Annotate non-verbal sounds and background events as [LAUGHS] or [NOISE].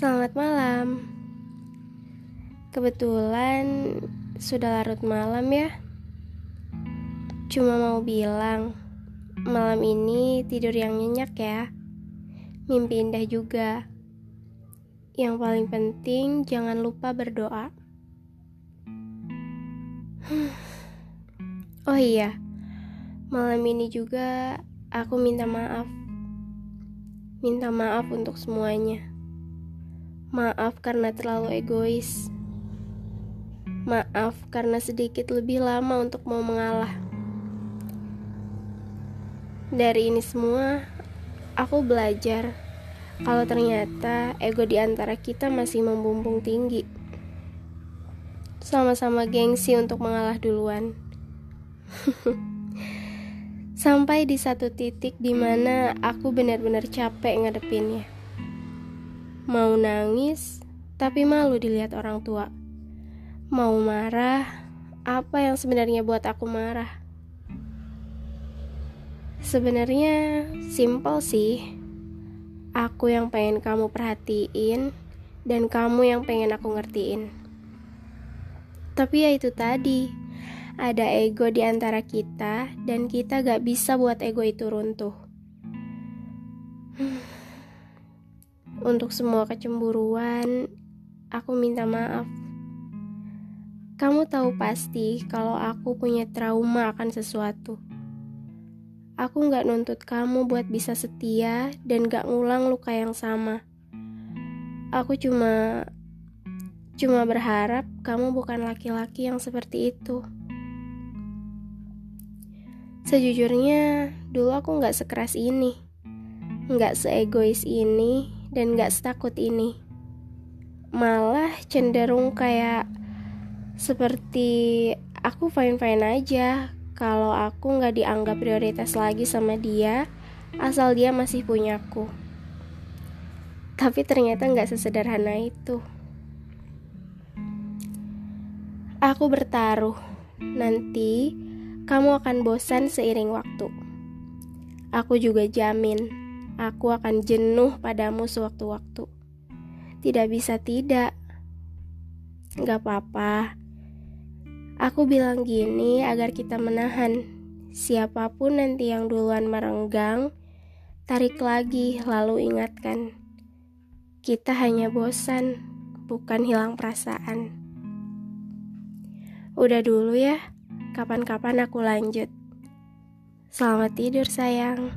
Selamat malam. Kebetulan sudah larut malam ya. Cuma mau bilang, malam ini tidur yang nyenyak ya. Mimpi indah juga. Yang paling penting jangan lupa berdoa. [SIGHS] Oh iya, malam ini juga aku minta maaf. Minta maaf untuk semuanya. Maaf karena terlalu egois. Maaf karena sedikit lebih lama untuk mau mengalah. Dari ini semua, aku belajar kalau ternyata ego di antara kita masih membumbung tinggi. Sama-sama gengsi untuk mengalah duluan. [LAUGHS] Sampai di satu titik di mana aku benar-benar capek ngadepinnya Mau nangis, tapi malu dilihat orang tua. Mau marah, apa yang sebenarnya buat aku marah? Sebenarnya simpel sih. Aku yang pengen kamu perhatiin dan kamu yang pengen aku ngertiin. Tapi ya itu tadi, ada ego di antara kita dan kita gak bisa buat ego itu runtuh. Untuk semua kecemburuan, aku minta maaf. Kamu tahu pasti kalau aku punya trauma akan sesuatu. Aku gak nuntut kamu buat bisa setia dan gak ngulang luka yang sama. Aku cuma cuma berharap kamu bukan laki-laki yang seperti itu. Sejujurnya, dulu aku gak sekeras ini, gak seegois ini, dan gak setakut ini. Malah cenderung kayak seperti aku fine-fine aja kalau aku gak dianggap prioritas lagi sama dia asal dia masih punya aku. Tapi ternyata gak sesederhana itu. Aku bertaruh, nanti kamu akan bosan seiring waktu. Aku juga jamin aku akan jenuh padamu sewaktu-waktu. Tidak bisa tidak. Gak apa-apa. Aku bilang gini agar kita menahan. Siapa pun nanti yang duluan merenggang, tarik lagi lalu ingatkan. Kita hanya bosan, bukan hilang perasaan. Udah dulu ya, kapan-kapan aku lanjut. Selamat tidur sayang.